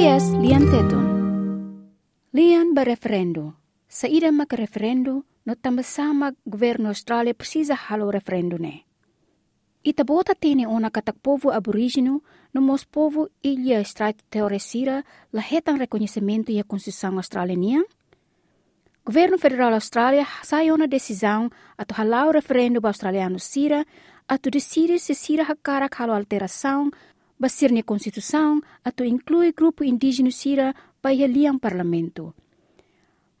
SBS lian tetun. Lian ba referendo. Sa ida mak referendo no tamba sama governo Australia precisa halo referendo ne. Ita bota tene ona katak povo aborigino no mos povo ilha strate teoresira la hetang reconhecimento e a Constituição Australiana. Governo Federal Austrália sai ona decisão ato halau referendo australiano sira ato decidir se sira hakara halo alteração basirnya Constituição atau inclui grupo indígena sira pai liang parlamento.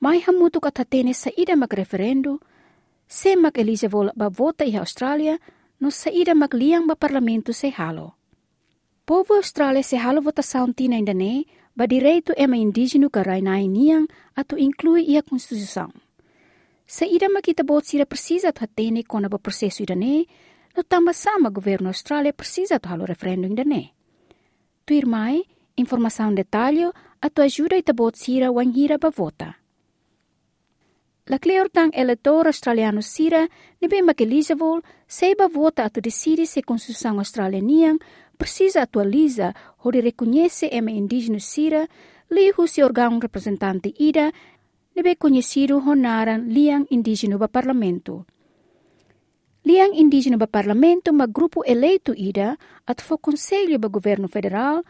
Mai hamutu katatene sa ida mag referendo, se mag Elizabeth ba vota i Australia, no sa ida mag liang ba parlamento se halo. Povo Australia se halo votação tina ainda ne, ba direito ema indígena ka rainai niang atau inclui ia Constituição. Sa ida makita bot sira precisa tatene kona ba processo ida ne, sama governo Austrália precisa do halo referendum da ne. Tu irmai, informação detalhe, a tu ajuda e tabot sira wanhira ba vota. La tang eleitor australiano sira, nebe makelizavol, seba vota atu decidi se constituição australianian precisa atualiza ou de reconhece ema indígena sira, li husi órgão representante ida, nebe conhecido honaran liang indígena ba parlamento. Liang indígena ba parlamento ma grupo eleito ida at fo conselho ba governo federal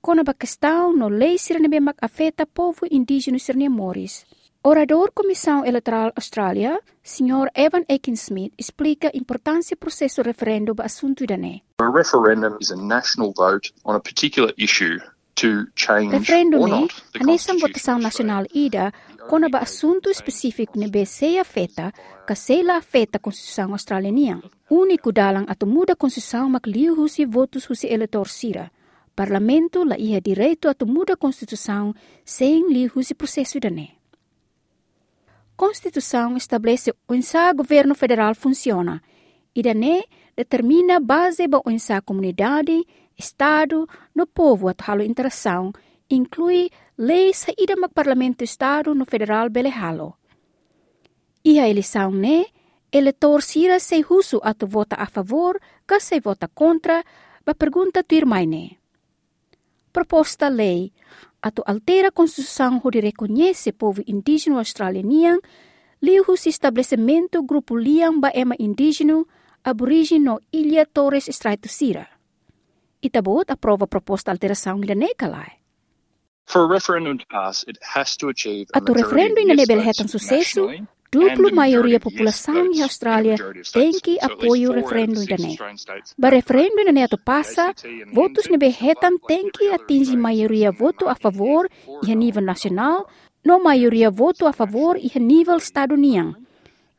kona ba questão no lei sirne be mak afeta povo indígena sirne moris. Orador Comissão Eleitoral Austrália, Sr. Evan Smith, explica a importância do processo referendo ba assunto idane. A referendum is a national vote on a particular issue to change Referendum or not the anesang Constitution votação nacional ida kona ba assunto específico ne se afeta ka se la afeta Constituição Australiana. Único dalang ato muda Constituição makliu husi votos husi eleitor sira. Parlamento la ia direito ato muda Constituição sem li husi processo idane. Constituição estabelece onde governo federal funciona. E daí determina base para onde a comunidade, estado, no povo a halo interação, inclui leis saída do parlamento estado no federal belehalo. E a eleição né, eleitor sira se husu a vota a favor, que se vota contra, ba pergunta tu irmã né. Proposta lei atu altera a Constituição onde reconhece povo indígena australiano, liu se estabelecimento grupo liang ba ema indígena aborígene no Ilha Torres Estreito Sira. Itabot aprova proposta alteração da nekalai. For a referendum to pass, it has to achieve a referendo yes nebel votes hetan sucesso, duplo a maioria população de a Austrália tem que apoio o referendo six da ne. Australian states Ba referendo ina neto passa, votos hetan like tem que atingir maioria voto a favor e a nível nacional, no maioria voto a favor e a nível estado niang.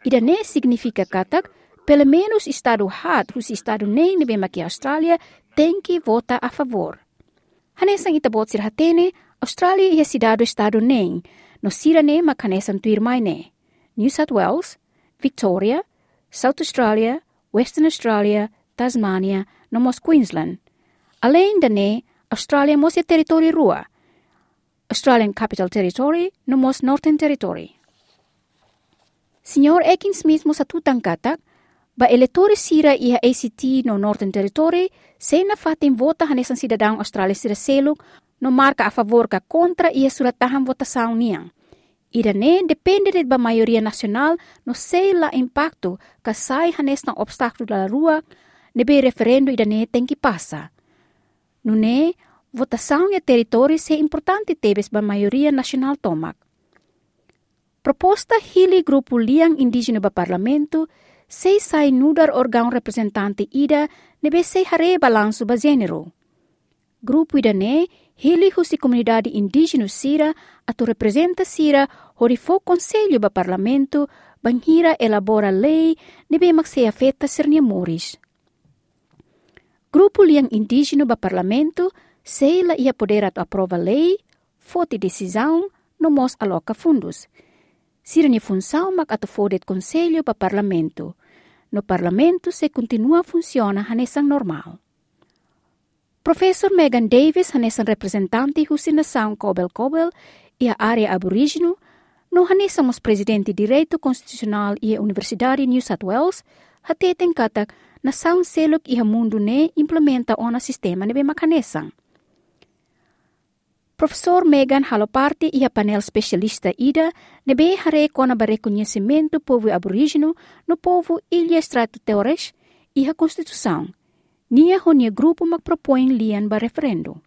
Ida ne significa katak, pelo menos estado hat, os estado nem nebe maki Austrália, tem que votar a favor. Hanesang itabot sir hatene, Australia ia cidade estado nem, no sira ne makanesan tuir mai ne. New South Wales, Victoria, South Australia, Western Australia, Tasmania, no mos Queensland. Além da ne, Australia mos é território rua. Australian Capital Territory, no mos Northern Territory. Senhor Ekin Smith mo sa tutang katak, ba eleitore sira iha ACT no Northern Territory, se na fatin vota hanesan cidadão Australia sira seluk, no marca a favor ka contra iha suratahan votação niang. Ida ne depende de ba maioria nacional no sei la impacto ka sai hanes na obstáculo da rua, ne be referendo ida ne tem que passa. No ne, votação e território se importante tebes ba maioria nacional tomak. Proposta hili grupo liang indígena ba parlamento, sei sai nudar órgão representante ida nebe sei hare balanço ba gênero. Grupo ida ne, hili husi comunidade indígena sira atu representa sira hori fo conselho ba parlamento banhira elabora lei nebe mak se afeta sernia moris. Grupo liang indígena ba parlamento sei la ia poder atu aprova lei, fote decisão, no mos aloca fundos. Sira ni função mak atu fodet conselho ba parlamento. No parlamento se continua funciona hanesang normal. Professor Megan Davis hanesan representante husi nação Cobel Cobel e a área aborígeno, no hanesamos presidente direito constitucional e a Universidade New South Wales, hateten katak nação selok e mundo ne implementa ona sistema nebe makanesang. Professor Megan Haloparti a panel especialista Ida nebe hare kona reconhecimento povo aborígeno no povo Ilha Strato Torres e a Constituição. Nia honia grupo mag propõe lian ba referendo.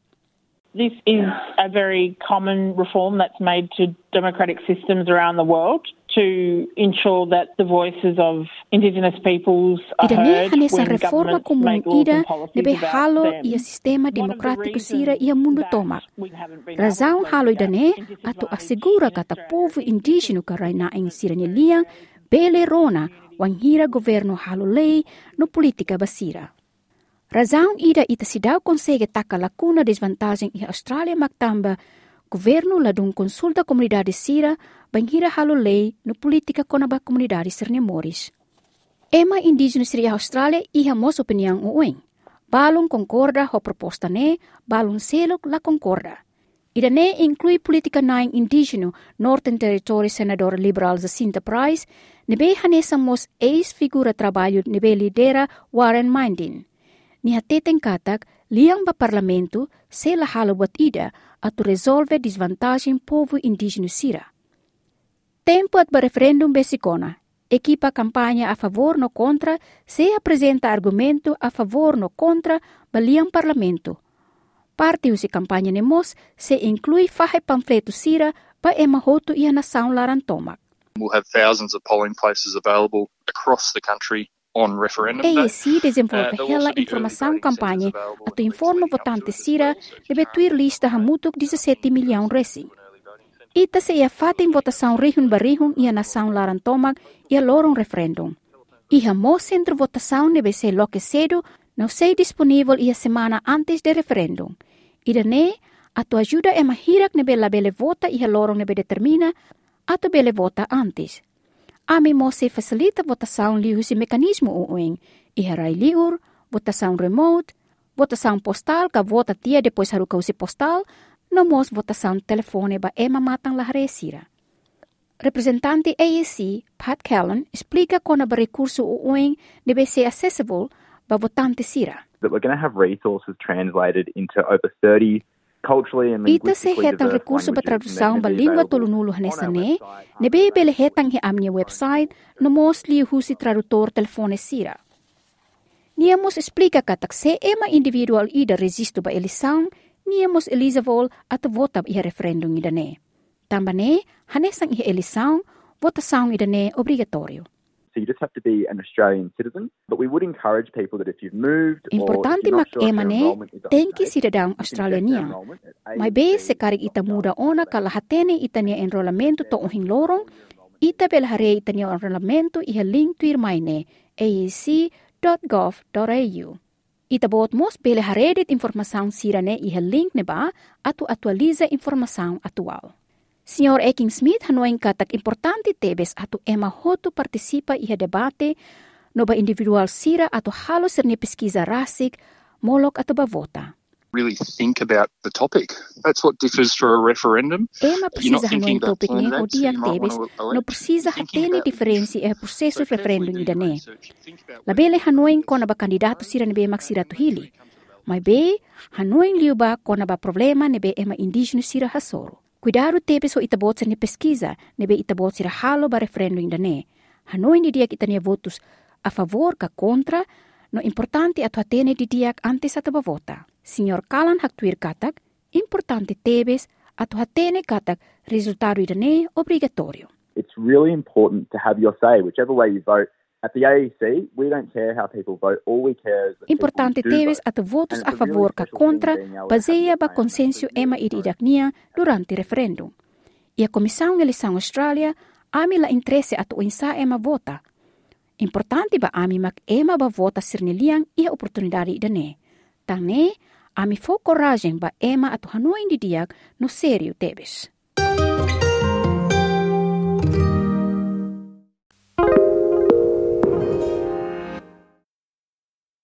This is a very common reform that's made to democratic systems around the world to ensure that the voices of Indigenous peoples are Ida heard ne hanesa when reforma laws ida about halo ia sistema reasons sira ia mundo been Razão halo ida ne close that ato kata Australia povo indígeno ka raina ing sira liang bele rona wanghira governo halo lei no politika basira. Razão ida ita sidau consegue taka lacuna desvantagem e Austrália magtamba governo ladung consulta comunidade sira banghira halo lei no politika konaba comunidade sirnemoris. Ema indígena seria Austrália iha mos opinião ueng. Balung concorda ho proposta ne, balung seluk la concorda. Ida ne inclui politika naing indígena Northern Territory senador liberal Jacinta Price, nebe hanesa mos ex figura trabalho nebe lidera Warren Mindin. Ni hateten katak liang ba parlamento se la halo buat ida atu resolve desvantagem povo indígena sira. Tempo at referendum besikona. Equipa campanha a favor no contra se apresenta argumento a favor no contra baliang parlamento. Parte usi campanha nemos se inclui fahe panfleto sira ba ema hotu ia nação larantomak. We'll have thousands of polling places available across the country on referendum day. EIC desenvolve Uh, informação campanha atu at informa votante sira as well, so debe tuir lista hamutuk 17 milhão centre. Ita se ia fatin votação rihun barihun ia nação larantomak ia lorong referendum. Iha mo centro votação debe ser loque cedo, não sei disponível ia semana antes de referendum. Ida ne, atu ajuda ema hirak nebe labele vota iha lorong nebe determina, atu bele vota antes. Ami mo se facilita votação liu si mecanismo uuing, iha rai liur, votação remote, votação postal ka vota tia depois haru kausi postal, no mos votação telefone ba ema matang lahare sira. Representante AEC, Pat Callan, explica kona ba recurso uuing debe ser accessible ba votante sira. that we're going to have resources translated into over 30 culturally and Ita se linguistically hetang diverse recurso ba languages, and they're tradução gonna ba be língua available tolunulo on hanesa our ne, website. nebe bele hetang hi amnia website, no mos li husi tradutor telefone sira. Niamos explica katak se ema individual ida resisto ba elisang, niamos elisabol at vota iha referendum ida ne. Tamba ne, hanesang iha elisang, votação ida ne obrigatório. Importante mag-emane tenki sidadang Australania. May base sa karig itamuda ona kalahatene itania enrolamento to hinglorong ita belhare itania enrolamento iha link tuir maine aec.gov.au. Itabot mos belhare dit informasang sirane iha link neba atu atualiza informasang atual. Senhor Eking Smith hanoing katak importante tebes atu ema hotu participa iha debate no ba individual sira atu halo serni pesquisa rasik molok atu ba vota. Really think about the topic. That's what differs for a referendum. Ema You're not precisa thinking hanoing about topic ne o candidates dia you might tebes want to elect. no precisa You're thinking hatene about diferensi e So processo carefully referendum do ida your ne. research. Think about Labele hanoing kona ba kandidato sira nebe maksira tu hili. Mai be, hanoing liu ba kona ba problema nebe ema indígena sira hasoro. Cuidado tebes o itabot sa ni pesquisa nebe itabot sira halo ba referendum ida ne. Hanoing di diak itania votus a favor ka contra no importante atu hatene di diak antes atu ba vota. Signor Kalan haktuir katak, importante tebes atu hatene katak resultado ida ne obligatorio. It's really important to have your say, whichever way you vote. At the AEC, we don't care how people vote. All we care is that people Importante teves at votos a a favor ka contra, baseia ba that. ema iridaknia durante referendum. E a Comissão Eleição Austrália ami la interesse at uinsa ema vota. Importante ba ami mak ema ba vota sirniliang ia oportunidade ida ne. Tang ne, ami fo coragem ba ema at hanuin di diak no sério tebes.